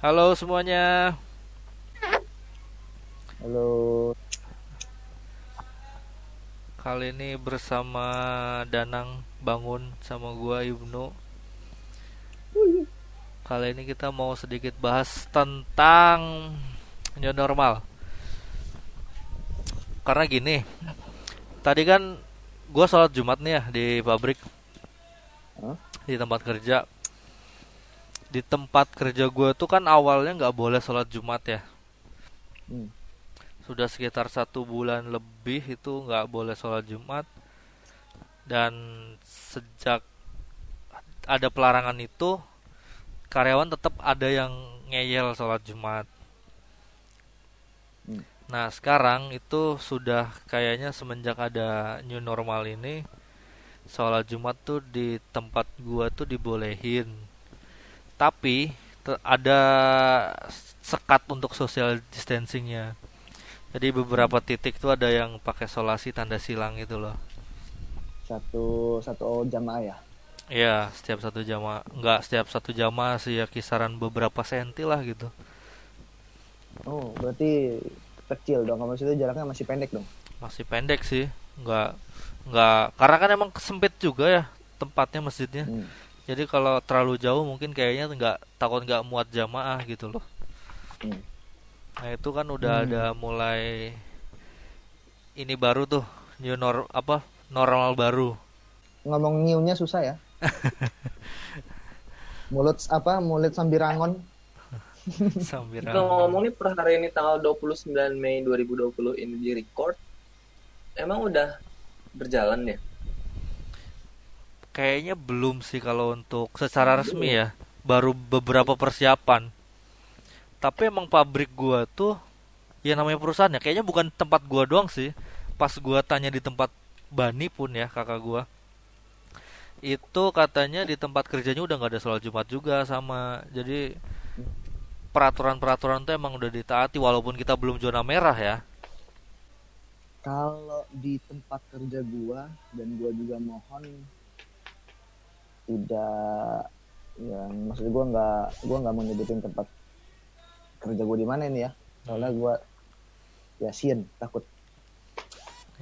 Halo semuanya. Halo. Kali ini bersama Danang Bangun sama gua Ibnu. Kali ini kita mau sedikit bahas tentang new normal. Karena gini, tadi kan gua sholat Jumat nih ya di pabrik, di tempat kerja. Di tempat kerja gua tuh kan awalnya nggak boleh sholat Jumat ya. Hmm. sudah sekitar satu bulan lebih itu nggak boleh sholat Jumat dan sejak ada pelarangan itu karyawan tetap ada yang ngeyel sholat Jumat. Hmm. Nah sekarang itu sudah kayaknya semenjak ada new normal ini sholat Jumat tuh di tempat gua tuh dibolehin. Tapi ada sekat untuk social distancingnya. Jadi beberapa titik tuh ada yang pakai solasi tanda silang itu loh. Satu satu jamaah ya. Iya, setiap satu jamaah, enggak setiap satu jamaah sih ya kisaran beberapa senti lah gitu. Oh, berarti kecil dong. Maksudnya jaraknya masih pendek dong. Masih pendek sih, enggak enggak karena kan emang sempit juga ya tempatnya masjidnya. Hmm. Jadi kalau terlalu jauh mungkin kayaknya enggak takut enggak muat jamaah gitu loh. Hmm. Nah, itu kan udah Hmm. ada mulai ini baru tuh new nor apa normal baru. Ngomong new-nya susah ya. mulut apa? Mulut sambirangon. Sambil Kalau ngomong nih per hari ini tanggal 29 Mei 2020 ini di record, emang udah berjalan ya? Kayaknya belum sih kalau untuk secara resmi ya, baru beberapa persiapan. Tapi emang pabrik gua tuh ya namanya perusahaan ya, kayaknya bukan tempat gua doang sih. Pas gua tanya di tempat Bani pun ya kakak gua. Itu katanya di tempat kerjanya udah nggak ada sholat Jumat juga sama. Jadi peraturan-peraturan tuh emang udah ditaati walaupun kita belum zona merah ya. Kalau di tempat kerja gua dan gua juga mohon tidak ya maksud gua nggak gua nggak mau nyebutin tempat kerja gua di mana ini ya. Soalnya gua ya sien takut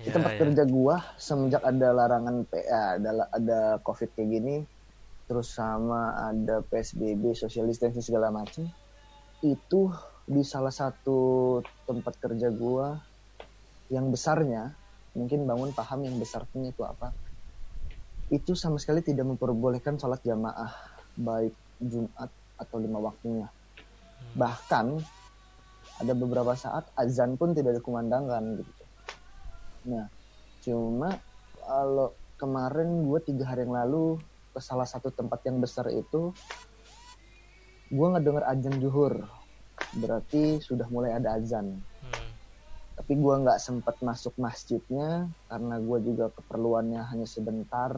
di Ya, tempat ya. kerja gua semenjak ada larangan PA ada ada covid kayak gini terus sama ada PSBB social distancing segala macam itu di salah satu tempat kerja gua yang besarnya mungkin bangun paham yang besarnya itu apa itu sama sekali tidak memperbolehkan sholat jamaah baik Jumat atau lima waktunya bahkan ada beberapa saat azan pun tidak dikumandangkan gitu Nah, cuma kalau kemarin gue tiga hari yang lalu ke salah satu tempat yang besar itu, gue ngedenger azan zuhur. Berarti sudah mulai ada azan. Tapi gue nggak sempat masuk masjidnya karena gue juga keperluannya hanya sebentar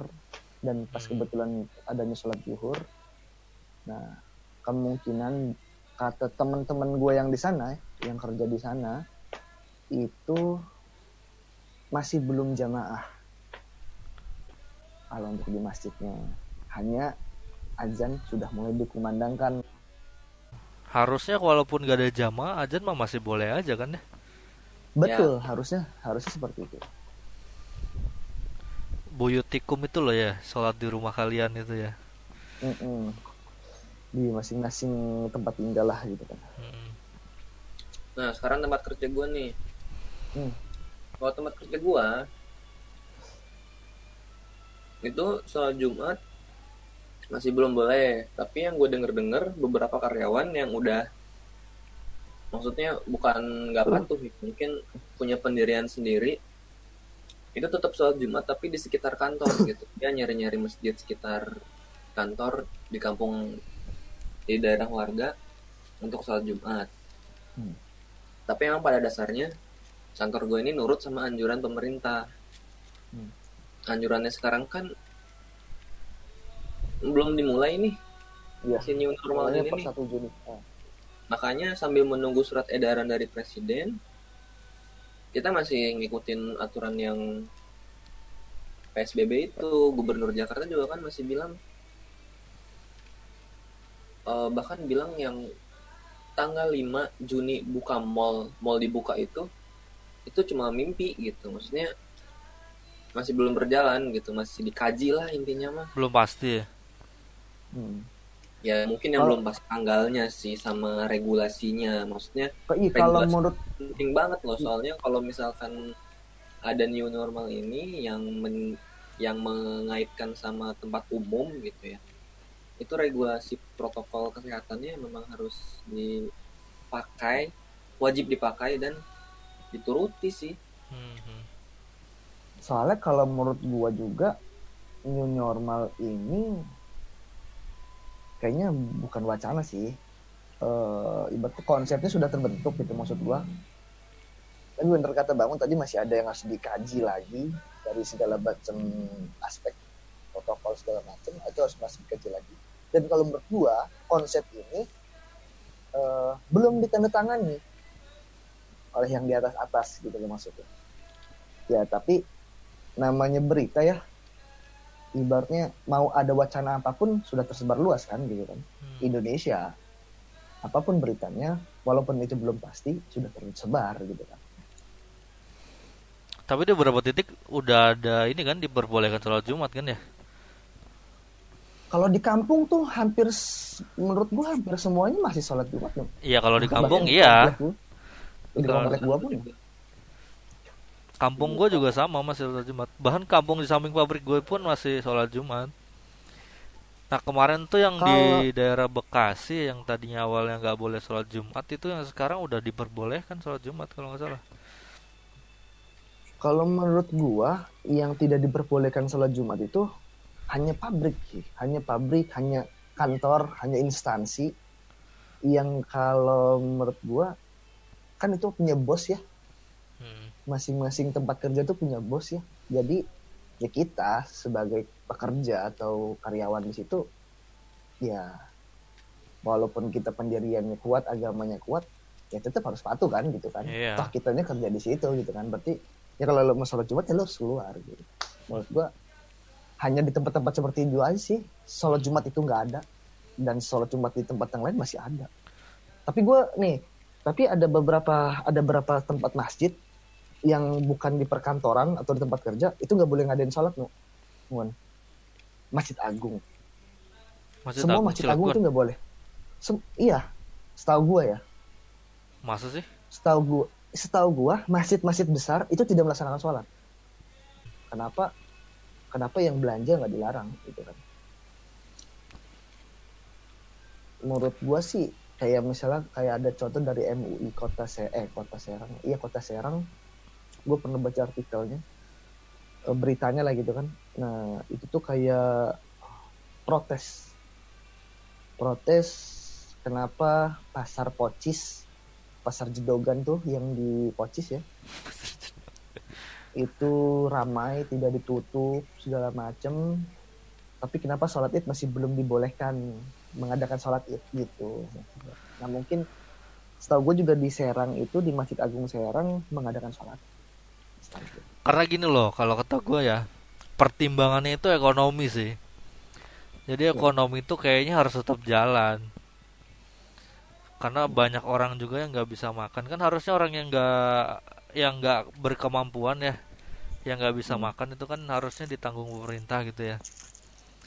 dan pas Hmm. kebetulan adanya sholat zuhur. Nah, kemungkinan kata teman-teman gue yang di sana, yang kerja di sana, itu masih belum jamaah. Kalau untuk di masjidnya, hanya azan sudah mulai dikumandangkan. Harusnya walaupun gak ada jamaah, azan mah masih boleh aja kan ya. Betul, harusnya harusnya seperti itu. Buyutikum itu loh ya, sholat di rumah kalian itu ya. Mm-mm. Di masing-masing tempat tinggal lah gitu kan. Mm. Nah, sekarang tempat kerja gua nih. Hmm. Kalau tempat kerja gua itu sholat Jumat masih belum boleh. Tapi yang gue denger-denger beberapa karyawan yang udah maksudnya bukan nggak patuh, mungkin punya pendirian sendiri itu tetap sholat Jumat tapi di sekitar kantor gitu. Dia nyari-nyari masjid sekitar kantor di kampung di daerah warga untuk sholat Jumat. Hmm. Tapi emang pada dasarnya kantor gue ini nurut sama anjuran pemerintah. Hmm. Anjurannya sekarang kan belum dimulai nih Iya. si new normal ini nih. 1 Juni. Oh. Makanya sambil menunggu surat edaran dari presiden, kita masih ngikutin aturan yang PSBB itu. Gubernur Jakarta juga kan masih bilang, eh, bahkan bilang yang tanggal 5 Juni buka mall mall dibuka itu itu cuma mimpi gitu maksudnya masih belum berjalan gitu masih dikaji lah intinya mah belum pasti ya Hmm. Ya mungkin yang Kalau- belum pas tanggalnya sih sama regulasinya. Maksudnya iya, kalau menurut penting banget loh. Soalnya kalau misalkan ada new normal ini yang men- yang mengaitkan sama tempat umum gitu ya itu regulasi protokol kesehatannya memang harus dipakai wajib dipakai dan dituruti sih. Mhm. soalnya kalau menurut gua juga new normal ini kayaknya bukan wacana sih. Ibaratnya konsepnya sudah terbentuk gitu maksud gua. Tapi bener kata bangun tadi masih ada yang harus dikaji lagi dari segala macam aspek protokol segala macam itu harus masih dikaji lagi. Dan kalau gua konsep ini eh, belum ditandatangani oleh yang di atas atas gitu loh maksudnya. Ya tapi namanya berita ya ibaratnya mau ada wacana apa pun sudah tersebar luas kan gitu kan Hmm. Indonesia apa pun beritanya walaupun itu belum pasti sudah tersebar gitu kan Tapi di beberapa titik udah ada ini kan diperbolehkan sholat Jumat kan ya? kalau di kampung tuh hampir menurut gua hampir semuanya masih sholat jumat loh. Iya kalau di kampung Bahkan iya. di komplek gua pun Kampung gue juga sama masih sholat Jumat. Bahkan kampung di samping pabrik gue pun masih sholat Jumat. Nah kemarin tuh yang di daerah Bekasi yang tadinya awalnya nggak boleh sholat Jumat itu yang sekarang udah diperbolehkan sholat Jumat kalau nggak salah. kalau menurut gua yang tidak diperbolehkan sholat jumat itu hanya pabrik hanya pabrik hanya kantor hanya instansi yang kalau menurut gua kan itu punya bos ya. Masing-masing tempat kerja tuh punya bos ya. Jadi ya kita sebagai pekerja atau karyawan di situ ya walaupun kita pendiriannya kuat, agamanya kuat, ya tetap harus patuh kan gitu kan. Iya. Toh kitanya kerja di situ gitu kan. Berarti ya kalau lo mau sholat Jumat ya lo harus keluar gitu. Menurut gua hanya di tempat-tempat seperti itu aja sih sholat Jumat itu nggak ada dan sholat Jumat di tempat yang lain masih ada. Tapi gua nih, tapi ada beberapa ada beberapa tempat masjid yang bukan di perkantoran atau di tempat kerja itu nggak boleh ngadain sholat nu. Nuan. masjid agung. Masjid semua Agung masjid agung itu nggak boleh. Sem- iya. Setahu gua ya. Masa sih? setahu gua setahu gua masjid-masjid besar itu tidak melaksanakan sholat. Kenapa? Kenapa yang belanja nggak dilarang gitu kan? Menurut gua sih kayak misalnya kayak ada contoh dari MUI kota Se eh kota Serang. Iya kota Serang gue pernah baca artikelnya. Eh, beritanya lah gitu kan. Nah itu tuh kayak protes. Protes kenapa pasar Pocis pasar Jedogan tuh yang di Pocis ya itu ramai tidak ditutup segala macem. Tapi kenapa sholat id masih belum dibolehkan mengadakan sholat id gitu? Nah mungkin setahu gue juga di Serang itu di Masjid Agung Serang mengadakan sholat. Karena gini loh, kalau kata gue ya, pertimbangannya itu ekonomi sih. Jadi ekonomi itu kayaknya harus tetap jalan. Karena banyak orang juga yang nggak bisa makan. Kan harusnya orang yang nggak yang nggak berkemampuan ya, yang nggak bisa Hmm. makan itu kan harusnya ditanggung pemerintah gitu ya.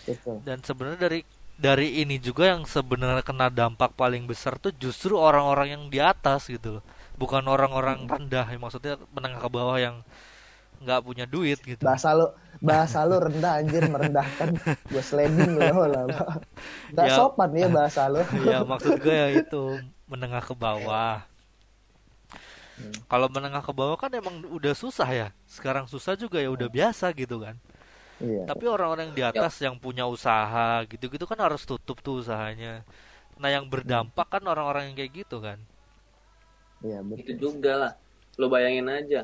Betul. Dan sebenarnya dari dari ini juga yang sebenarnya kena dampak paling besar tuh justru orang-orang yang di atas gitu loh. Bukan orang-orang rendah, ya, maksudnya menengah ke bawah yang nggak punya duit gitu. bahasa lo bahasa lo rendah anjir merendahkan gue slamming lo lah nggak Ya. sopan ya bahasa lo Iya maksud gue ya itu menengah ke bawah. Hmm. Kalau menengah ke bawah kan emang udah susah ya. Sekarang susah juga ya udah biasa gitu kan. iya Tapi orang-orang yang di atas yang punya usaha gitu-gitu kan harus tutup tuh usahanya. Nah yang berdampak kan orang-orang yang kayak gitu kan. Iya itu juga lah lo bayangin aja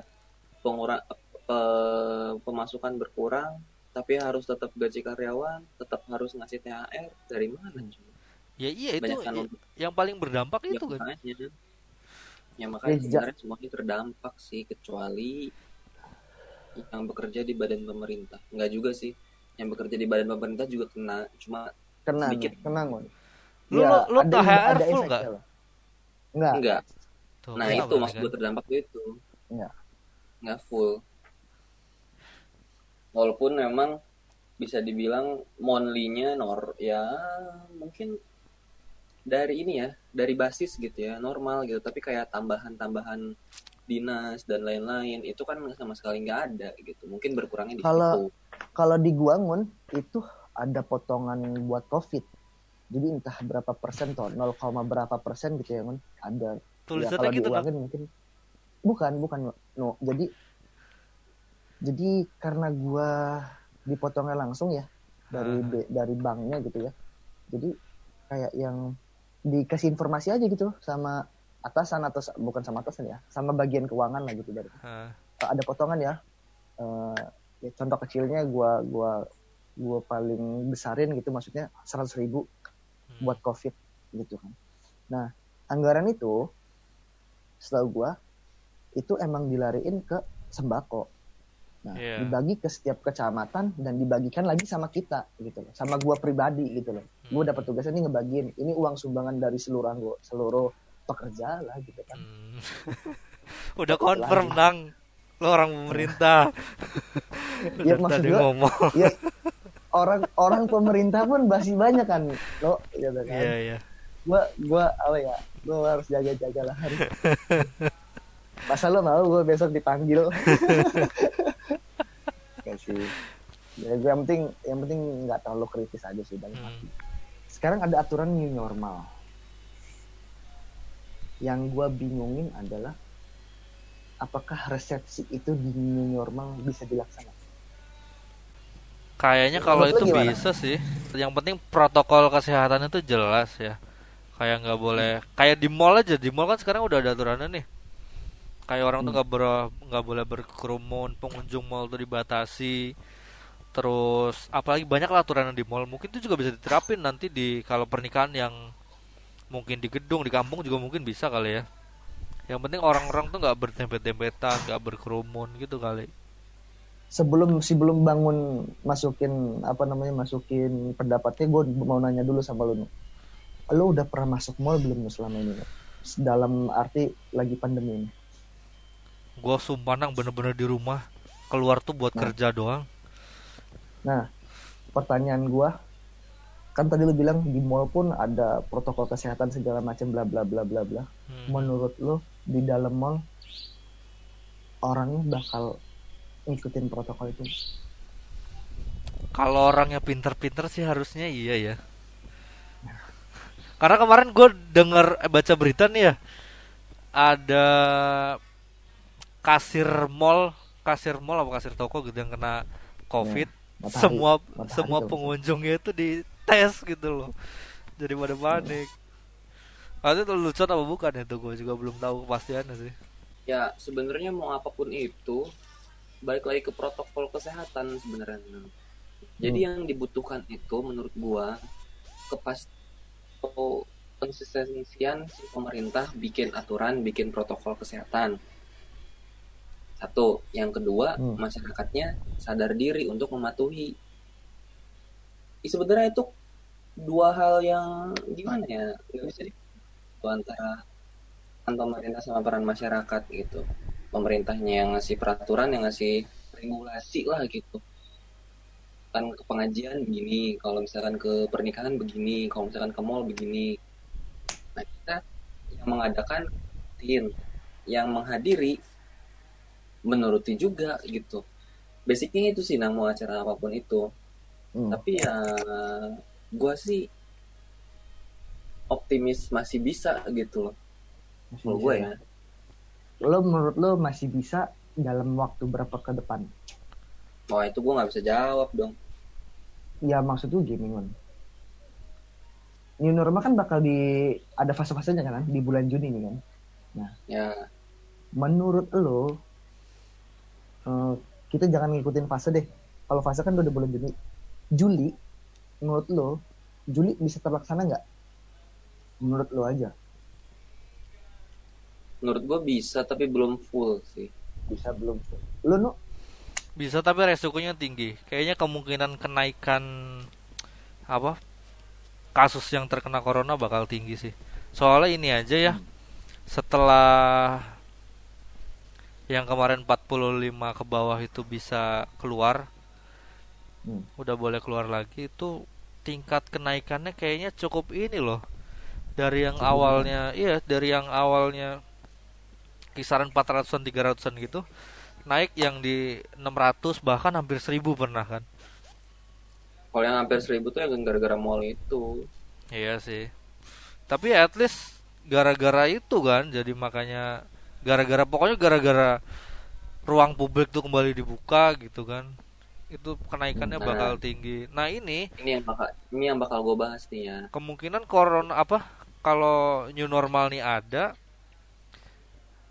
pengurang pe- pemasukan berkurang tapi harus tetap gaji karyawan tetap harus ngasih THR dari mana coba Ya iya itu untuk- yang paling berdampak ya itu kan. makanya ya makanya Ya, sebenarnya semuanya terdampak sih kecuali yang bekerja di badan pemerintah nggak juga sih yang bekerja di badan pemerintah juga kena cuma kena sedikit. kena Ngon. Lu- Ya, lu- lu ada- THR ada full efeknya nggak? lah. Enggak. enggak Tuh, nah itu maksud kan? gue terdampak itu Enggak. nggak full walaupun memang bisa dibilang monthly-nya nor ya mungkin dari ini ya dari basis gitu ya normal gitu tapi kayak tambahan-tambahan dinas dan lain-lain itu kan sama sekali nggak ada gitu mungkin berkurangnya di Kalau- situ Kalau di Guangun itu ada potongan buat COVID. Jadi entah berapa persen toh, 0, berapa persen gitu ya, Mun. Ada. Ya, Tulisannya kalau gitu kan. diulangin mungkin bukan, bukan. No, jadi jadi karena gua dipotongnya langsung ya dari. B- dari banknya gitu ya. Jadi kayak yang dikasih informasi aja gitu sama atasan atau bukan sama atasan ya, sama bagian keuangan lah gitu dari Hah. ada potongan ya. Eh, ya contoh kecilnya gua gua gua paling besarin gitu maksudnya 100 ribu Hmm. buat covid gitu kan. Nah anggaran itu setahu gua itu emang dilariin ke sembako. Nah Iya. dibagi ke setiap kecamatan dan dibagikan lagi sama kita gitu loh, sama gua pribadi gitu loh. Gua Hmm. dapat tugasnya nih ngebagiin ini uang sumbangan dari seluruh anggo, seluruh pekerja lah gitu kan. Hmm. Udah confirm nang lo orang pemerintah. Ya, maksud tadi gua- ngomong. ya orang orang pemerintah pun masih banyak kan lo gitu kan Iya iya. Gua gua apa ya gua harus jaga jaga lah harus masa lo mau gua besok dipanggil Gak sih ya gue yang penting yang penting nggak terlalu kritis aja sih dan Hmm. sekarang ada aturan new normal yang gua bingungin adalah apakah resepsi itu di new normal bisa dilaksanakan Kayaknya kalau itu gimana? bisa sih. Yang penting protokol kesehatan itu jelas ya. Kayak nggak boleh. Kayak di mall aja. Di mall kan sekarang udah ada aturannya nih. Kayak orang tuh Hmm. nggak ber- nggak boleh berkerumun. Pengunjung mall tuh dibatasi. Terus apalagi banyak lah aturan di mall. Mungkin itu juga bisa diterapin nanti di kalau pernikahan yang mungkin di gedung di kampung juga mungkin bisa kali ya. Yang penting orang-orang tuh nggak berdempet-dempetan, nggak berkerumun gitu kali. sebelum sebelum bangun masukin apa namanya masukin pendapatnya gue mau nanya dulu sama lu. Lu udah pernah masuk mall belum Nu, selama ini dalam arti lagi pandemi ini Gua sumpah nang bener-bener di rumah keluar tuh buat Nah. kerja doang. nah pertanyaan gue kan tadi lu bilang di mall pun ada protokol kesehatan segala macam bla bla bla bla bla Hmm. menurut lu di dalam mall orangnya bakal ngikutin protokol itu Kalau orangnya pinter-pinter sih harusnya iya ya. Karena kemarin gue denger eh, baca berita nih ya, ada kasir mall, kasir mall apa kasir toko gitu yang kena covid. Matahari. semua Matahari semua pengunjungnya itu dites gitu loh. Jadi pada panik. Waktu itu lucu apa bukan itu gue juga belum tahu kepastiannya sih. ya sebenarnya mau apa pun itu balik lagi ke protokol kesehatan sebenarnya jadi yang dibutuhkan itu menurut gua kepas atau konsistensian si pemerintah bikin aturan bikin protokol kesehatan. Satu. Yang kedua Hmm. masyarakatnya sadar diri untuk mematuhi. Sebenarnya itu dua hal yang gimana ya? Nggak bisa di antara peran pemerintah sama peran masyarakat gitu. Pemerintahnya yang ngasih peraturan yang ngasih regulasi lah gitu kan ke pengajian begini kalau misalkan ke pernikahan begini kalau misalkan ke mall begini. Nah kita yang mengadakan tin yang menghadiri menuruti juga gitu. Basicnya itu sih nang mau acara apa pun itu. Hmm. tapi ya gua sih optimis masih bisa gitu loh. Masih menurut gue ya. ya lo menurut lo masih bisa dalam waktu berapa ke depan Wah itu gue nggak bisa jawab dong. ya maksud gue gini Mon. new normal kan bakal di ada fase-fasenya kan di bulan Juni nih kan. Ya. menurut lo eh, kita jangan ngikutin fase deh. Kalau fase kan udah bulan Juni. Juli menurut lo Juli bisa terlaksana nggak? Menurut lo aja. Menurut gue bisa tapi belum full sih. bisa belum lo no Bisa tapi resikonya tinggi. Kayaknya kemungkinan kenaikan apa kasus yang terkena corona bakal tinggi sih. Soalnya ini aja ya. setelah yang kemarin 45 ke bawah itu bisa keluar Hmm. udah boleh keluar lagi itu tingkat kenaikannya kayaknya cukup ini loh dari yang Cukup awalnya iya dari yang awalnya kisaran 400-an 300-an gitu naik yang di 600 bahkan hampir 1000 pernah kan Kalau yang hampir seribu tuh yang gara-gara mall itu. iya sih tapi at least gara-gara itu kan jadi makanya gara-gara pokoknya gara-gara ruang publik tuh kembali dibuka gitu kan itu kenaikannya Nah. bakal tinggi nah ini Ini yang bakal ini yang bakal gue bahas nih ya. kemungkinan corona apa kalau new normal nih ada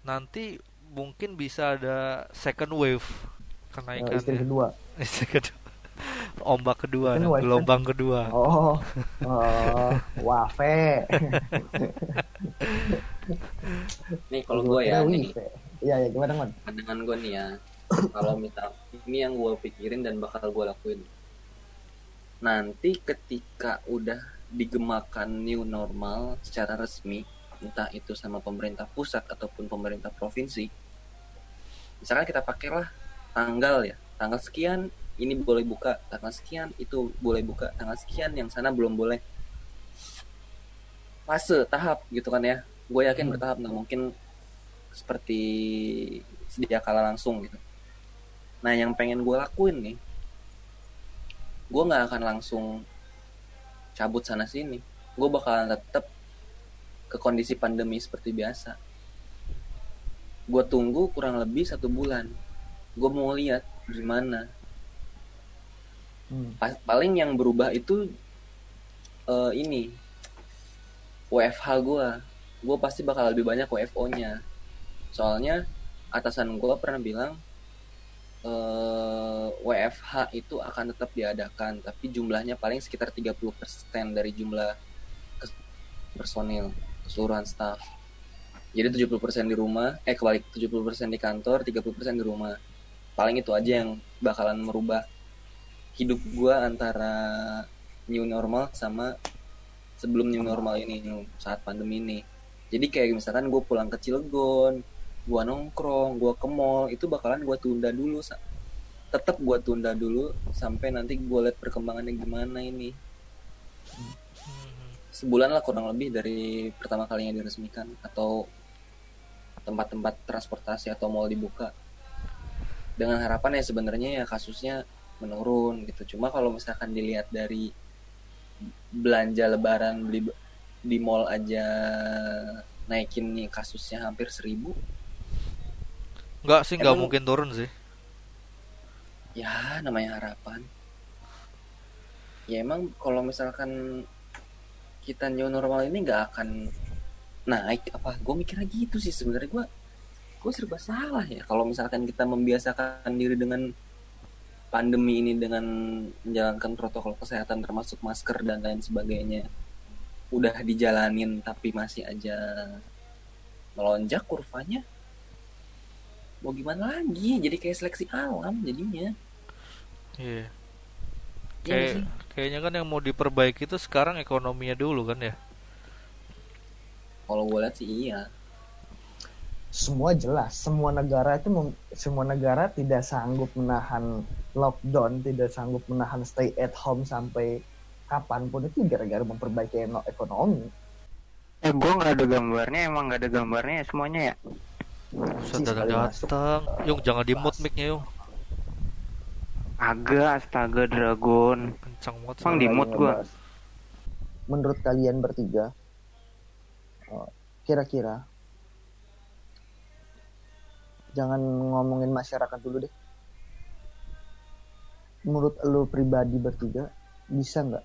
nanti mungkin bisa ada second wave kenaikannya istri kedua. Second- ombak kedua nah, wave, kan? gelombang kedua Oh, oh, wafe. Nih kalau gue ya nih. Iya, ya gimana, Mon? pandangan gue nih ya. Kalau misal ini yang gue pikirin dan bakal gue lakuin. Nanti ketika udah digemakan new normal secara resmi, entah itu sama pemerintah pusat ataupun pemerintah provinsi, misalkan kita pakailah tanggal ya, tanggal sekian ini boleh buka, tanggal sekian itu boleh buka, tanggal sekian yang sana belum boleh. Fase tahap gitu kan ya. Gue yakin Hmm. bertahap nggak mungkin seperti sedia kala langsung gitu. Nah yang pengen gue lakuin nih, gue nggak akan langsung cabut sana sini. Gue bakalan tetap ke kondisi pandemi seperti biasa. Gue tunggu kurang lebih satu bulan. Gue mau lihat gimana. Hmm. Pa- paling yang berubah itu eh, ini WFH gue. Gue pasti bakal lebih banyak WFO-nya. Soalnya atasan gue pernah bilang eh, WFH itu akan tetap diadakan, tapi jumlahnya paling sekitar 30% dari jumlah personil keseluruhan staff. Jadi 70% di rumah, eh kebalik 70% di kantor, 30% di rumah. Paling itu aja yang bakalan merubah hidup gua antara new normal sama sebelum new normal ini saat pandemi ini. Jadi kayak misalkan gue pulang ke Cilegon, gua nongkrong, gua ke mall, itu bakalan gua tunda dulu. Tetap gua tunda dulu sampai nanti gua lihat perkembangannya gimana ini. Sebulan lah kurang lebih dari pertama kalinya diresmikan atau tempat-tempat transportasi atau mall dibuka. Dengan harapan ya sebenarnya ya kasusnya menurun gitu. Cuma kalau misalkan dilihat dari belanja lebaran beli di mall aja naikin nih kasusnya hampir seribu nggak sih nggak mungkin turun sih ya namanya harapan ya emang kalau misalkan kita new normal ini nggak akan naik. Apa gue mikirnya gitu sih sebenarnya. Gue gue serba salah ya kalau misalkan kita membiasakan diri dengan pandemi ini dengan menjalankan protokol kesehatan termasuk masker dan lain sebagainya. Udah dijalanin tapi masih aja melonjak kurvanya mau gimana lagi? Jadi kayak seleksi alam jadinya. Iya. Nggak kayak? Kayaknya kan yang mau diperbaiki itu sekarang ekonominya dulu kan ya? Kalau gue lihat sih iya. Semua jelas semua negara itu mem- semua negara tidak sanggup menahan lockdown tidak sanggup menahan stay at home sampai kapan pun. Itu gara-gara memperbaiki ekonomi. Eh gue nggak ada gambarnya emang nggak ada gambarnya ya semuanya ya. Sih, datang datang. Yung jangan di mute mic-nya yung Agak astaga dragon. kencang banget suara. di mood gua. ngebahas. menurut kalian bertiga oh, kira-kira jangan ngomongin masyarakat dulu deh menurut lu pribadi bertiga bisa nggak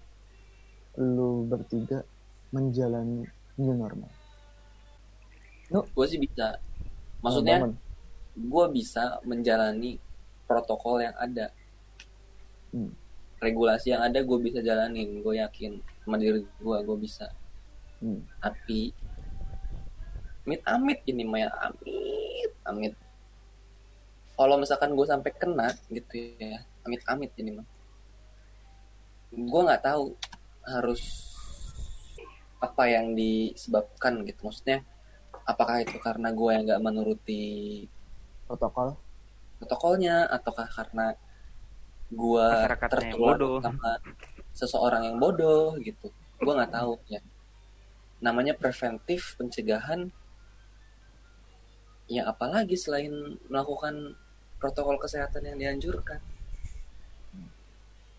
lu bertiga menjalani new normal gue sih bisa maksudnya gue bisa menjalani protokol yang ada Hmm. regulasi yang ada gue bisa jalanin. Gue yakin sama diri gue gue bisa. Hmm. tapi amit amit ini Maya amit amit. Kalau misalkan gue sampai kena gitu ya amit amit ini mah gue nggak tahu harus apa yang disebabkan gitu. Maksudnya apakah itu karena gue yang nggak menuruti protokol? protokolnya ataukah karena gue tertular bodoh. sama seseorang yang bodoh gitu. Gue nggak tahu ya. Namanya preventif pencegahan ya apalagi selain melakukan protokol kesehatan yang dianjurkan.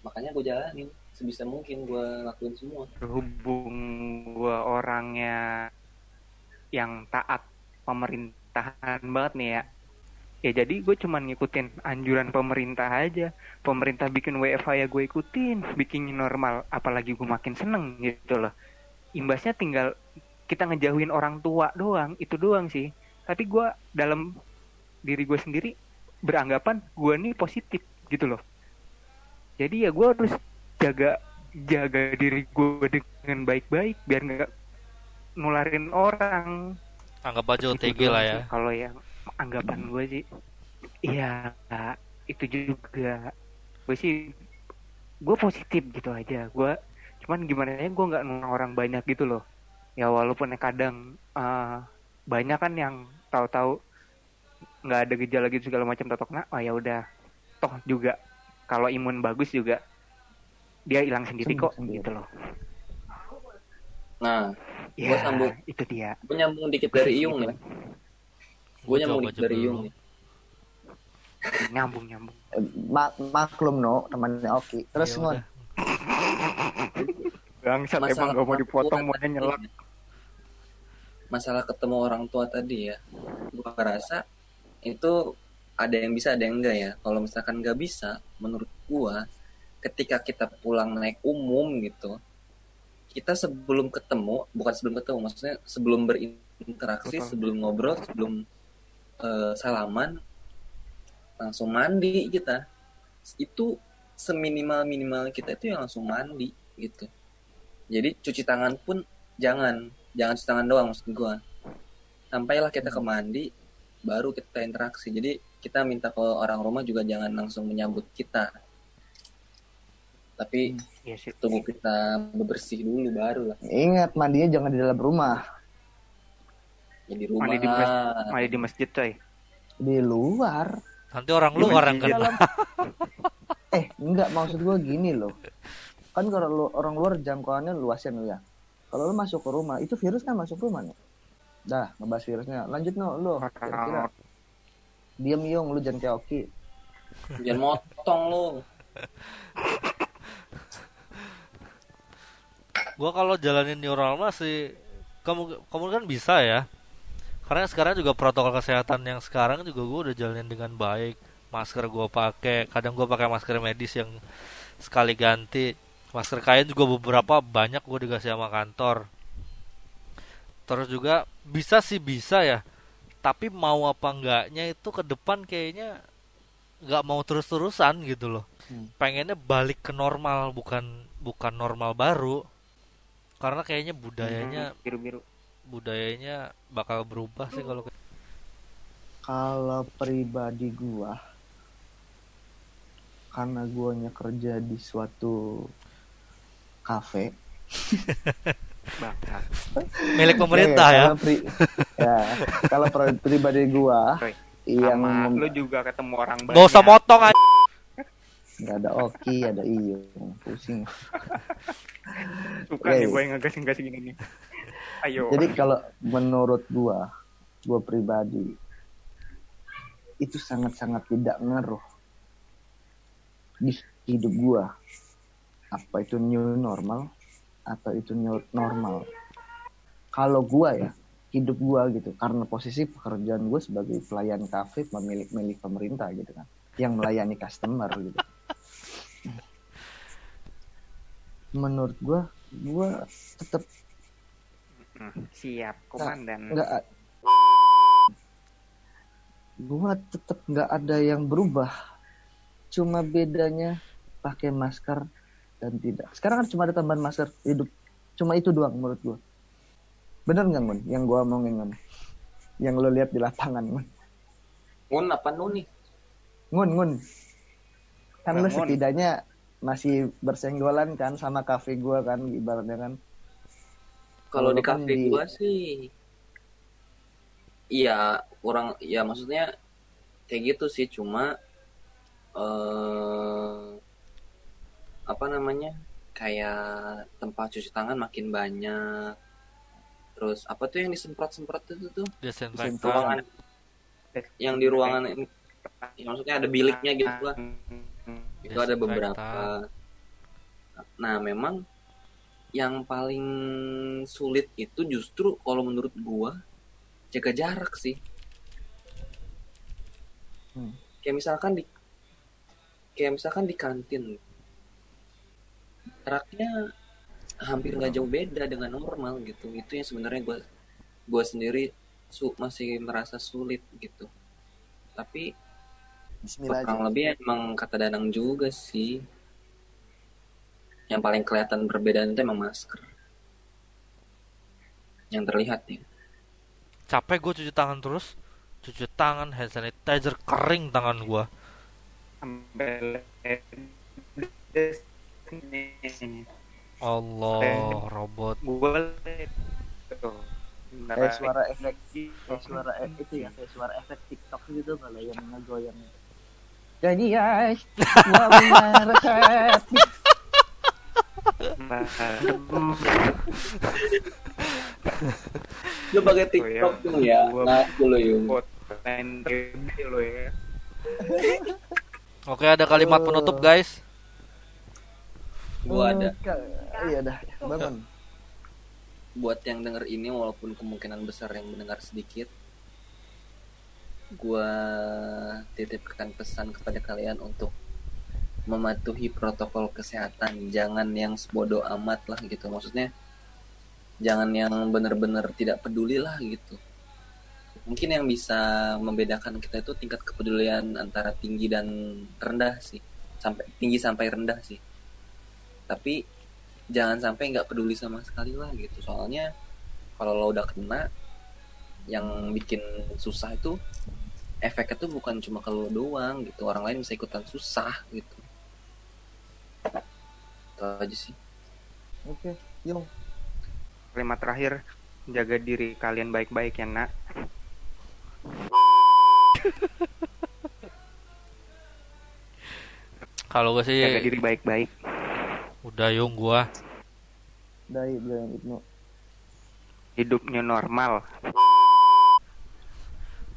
Makanya gue jalanin sebisa mungkin gue lakuin semua. Berhubung gue orangnya yang taat pemerintahan banget nih ya ya jadi gue cuman ngikutin anjuran pemerintah aja. Pemerintah bikin WFH ya gue ikutin bikin normal apalagi gue makin seneng gitu loh. Imbasnya tinggal kita ngejauhin orang tua doang itu doang sih. Tapi gue dalam diri gue sendiri beranggapan gue nih positif gitu loh. Jadi ya gue harus jaga jaga diri gue dengan baik-baik biar nggak nularin orang. Anggap aja OTG doang lah ya. kalau yang anggapan gue sih iya itu juga. Gue sih gue positif gitu aja. Gue cuman gimana ya gue nggak orang banyak gitu loh. Ya walaupun kadang eh, banyak kan yang tahu-tahu nggak ada gejala gitu segala macam totok nah oh ya udah. Toh juga kalau imun bagus juga dia hilang sendiri kok sendiri. gitu loh. Nah ya Gua sambung. itu dia. gue nyambung dikit dari Iyung nih gue nyambung Coba dikit dari nih. Nyambung nyambung. Eh, ma- maklum no temannya Oki. Terus Ya ngon bangsat Masalah emang gak mau dipotong tadi nyelak. ya. masalah ketemu orang tua tadi ya. Gue rasa itu ada yang bisa ada yang enggak ya. Kalau misalkan nggak bisa menurut gua ketika kita pulang naik umum gitu kita sebelum ketemu bukan sebelum ketemu maksudnya sebelum berinteraksi Betul. sebelum ngobrol sebelum eh, salaman langsung mandi kita. Itu seminimal minimal kita itu yang langsung mandi gitu. Jadi cuci tangan pun jangan jangan cuci tangan doang maksud gua. Sampailah kita ke mandi baru kita interaksi. Jadi kita minta ke orang rumah juga jangan langsung menyambut kita. Tapi Iya sih. tunggu kita bebersih dulu baru lah ingat mandinya jangan di dalam rumah ya di rumah Mandi di mas- lah. Mandi di masjid coy. di luar? Nanti orang luar yang Di kena. dalam- eh enggak maksud gua gini loh. Kan kalau lu, orang luar jangkauannya luas ya ya. Kalau lu masuk ke rumah itu virus kan masuk rumah nih. Dah ngebahas virusnya. Lanjut no lu kira-kira. Diam yung lu jangan kayak Oki. Jangan motong lu. Gua kalau jalanin new normal sih kamu kamu kan bisa ya. Karena sekarang juga protokol kesehatan yang sekarang juga gua udah jalanin dengan baik. Masker gua pakai, kadang gua pakai masker medis yang sekali ganti. Masker kain juga beberapa banyak gua dikasih sama kantor. Terus juga bisa sih bisa ya. Tapi mau apa enggaknya itu ke depan kayaknya nggak mau terus-terusan gitu loh. Hmm. Pengennya balik ke normal bukan bukan normal baru. Karena kayaknya budayanya biru biru. Budayanya bakal berubah sih kalau kalau pribadi gua karena guanya kerja di suatu kafe milik pemerintah ya. kalau pri- ya kalau pri- pribadi gua yang Sama lu juga ketemu orang banyak. Gak usah motong aja. Nggak ada Oki ada Iyung pusing Suka Oke. nih gue yang ngegas-ngegas gini nih. Ayo. jadi kalau menurut gua gua pribadi itu sangat-sangat tidak ngaruh di hidup gua apa itu new normal atau itu new normal kalau gua ya hidup gua gitu karena posisi pekerjaan gue sebagai pelayan kafe pemilik milik pemerintah gitu kan yang melayani customer gitu menurut gua gua tetap Siap, komandan. nggak gua tetap nggak ada yang berubah. Cuma bedanya pakai masker dan tidak. Sekarang kan cuma ada tambahan masker hidup. Cuma itu doang menurut gua. Bener nggak Mun? Yang gua omongin Mun? Yang lo lihat di lapangan Mun? Ngun apa nu nih Ngun Ngun kan lo setidaknya masih bersenggolan kan sama kafe gua kan ibaratnya kan. Kalau di kan kafe di- gua sih iya kurang ya maksudnya kayak gitu sih cuma eh apa namanya kayak tempat cuci tangan makin banyak. Terus apa tuh yang disemprot-semprot itu tuh? Desinfektan. ruangan. Yang di ruangan ini ya, maksudnya ada biliknya gitu lah itu ada beberapa. Nah memang yang paling sulit itu justru kalau menurut gua jaga jarak sih. Hmm. kayak misalkan di kayak misalkan di kantin. Jaraknya hampir nggak jauh beda dengan normal gitu. Itu yang sebenarnya gua gua sendiri su masih merasa sulit gitu. Tapi Bismillah aja. kurang lebih emang kata Danang juga sih yang paling kelihatan perbedaan itu emang masker yang terlihat nih Capek gue cuci tangan terus. Cuci tangan, hand sanitizer kering tangan gua. sampai Allah, robot. gue Kayak suara efek kayak suara e- itu ya kayak suara efek TikTok gitu kalau yang ngegoyang jadi lu pakai Oh, ya. TikTok tuh ya nah dulu lo ya. Oke, ada kalimat Oh. penutup, guys. gua ada. Iya dah. Bangun. Buat yang denger ini walaupun kemungkinan besar yang mendengar sedikit gua titipkan pesan kepada kalian untuk mematuhi protokol kesehatan. Jangan yang sebodoh amat lah gitu. Maksudnya jangan yang bener-bener tidak peduli lah gitu. Mungkin yang bisa membedakan kita itu tingkat kepedulian antara tinggi dan rendah sih. Sampai tinggi sampai rendah sih. Tapi jangan sampai nggak peduli sama sekali lah gitu. Soalnya kalau lo udah kena yang bikin susah itu efeknya tuh bukan cuma ke lo doang gitu. Orang lain bisa ikutan susah gitu. Itu aja sih. Oke yung kalimat terakhir jaga diri kalian baik-baik ya nak. Kalau gue sih jaga diri baik-baik. Udah yung gua. dari Brian Ibnu hidupnya normal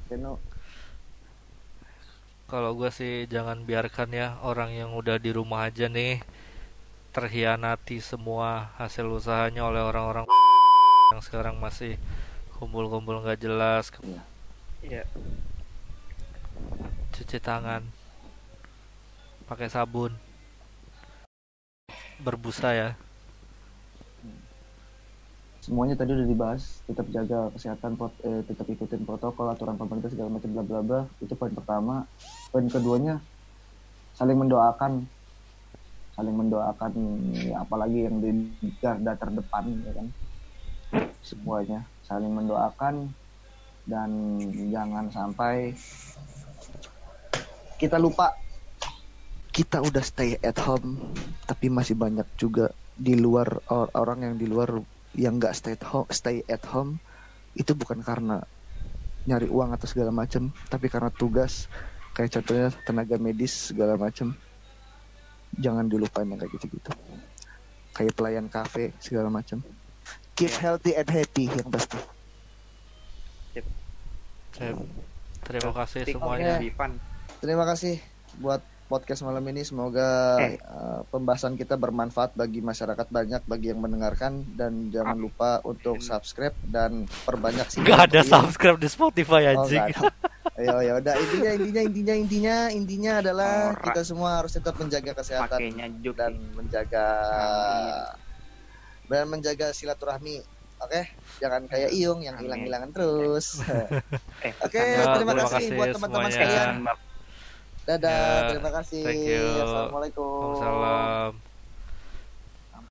Keno Kalau gue sih jangan biarkan ya orang yang udah di rumah aja nih terhianati semua hasil usahanya oleh orang-orang yang sekarang masih kumpul-kumpul nggak jelas. Ya cuci tangan. Pakai sabun. Berbusa ya semuanya tadi udah dibahas tetap jaga kesehatan prot- eh, tetap ikutin protokol aturan pemerintah segala macam bla bla bla. Itu poin pertama. Poin keduanya saling mendoakan. Saling mendoakan ya, apalagi yang di garda terdepan ya kan? Semuanya. Saling mendoakan dan jangan sampai kita lupa. Kita udah stay at home tapi masih banyak juga di luar or- orang yang di luar yang nggak stay at home stay at home itu bukan karena nyari uang atau segala macam tapi karena tugas. Kayak contohnya tenaga medis segala macam jangan dilupain yang kayak gitu-gitu. Kayak pelayan kafe segala macam keep healthy and happy yang pasti. Terima kasih semuanya. Terima kasih buat podcast malam ini semoga Eh. uh, pembahasan kita bermanfaat bagi masyarakat banyak bagi yang mendengarkan dan jangan lupa untuk subscribe dan perbanyak sih nggak ada subscribe di Spotify Oh, anjing nggak ada. Ayo ya udah intinya intinya intinya intinya intinya adalah Ora. kita semua harus tetap menjaga kesehatan dan menjaga Amin. dan menjaga silaturahmi. Oke, jangan kayak Iyung yang hilang-hilangan terus. eh Oke, Ya, terima, terima kasih buat teman-teman sekalian. Dadah, Ya, terima kasih. thank you. Assalamualaikum. Waalaikumsalam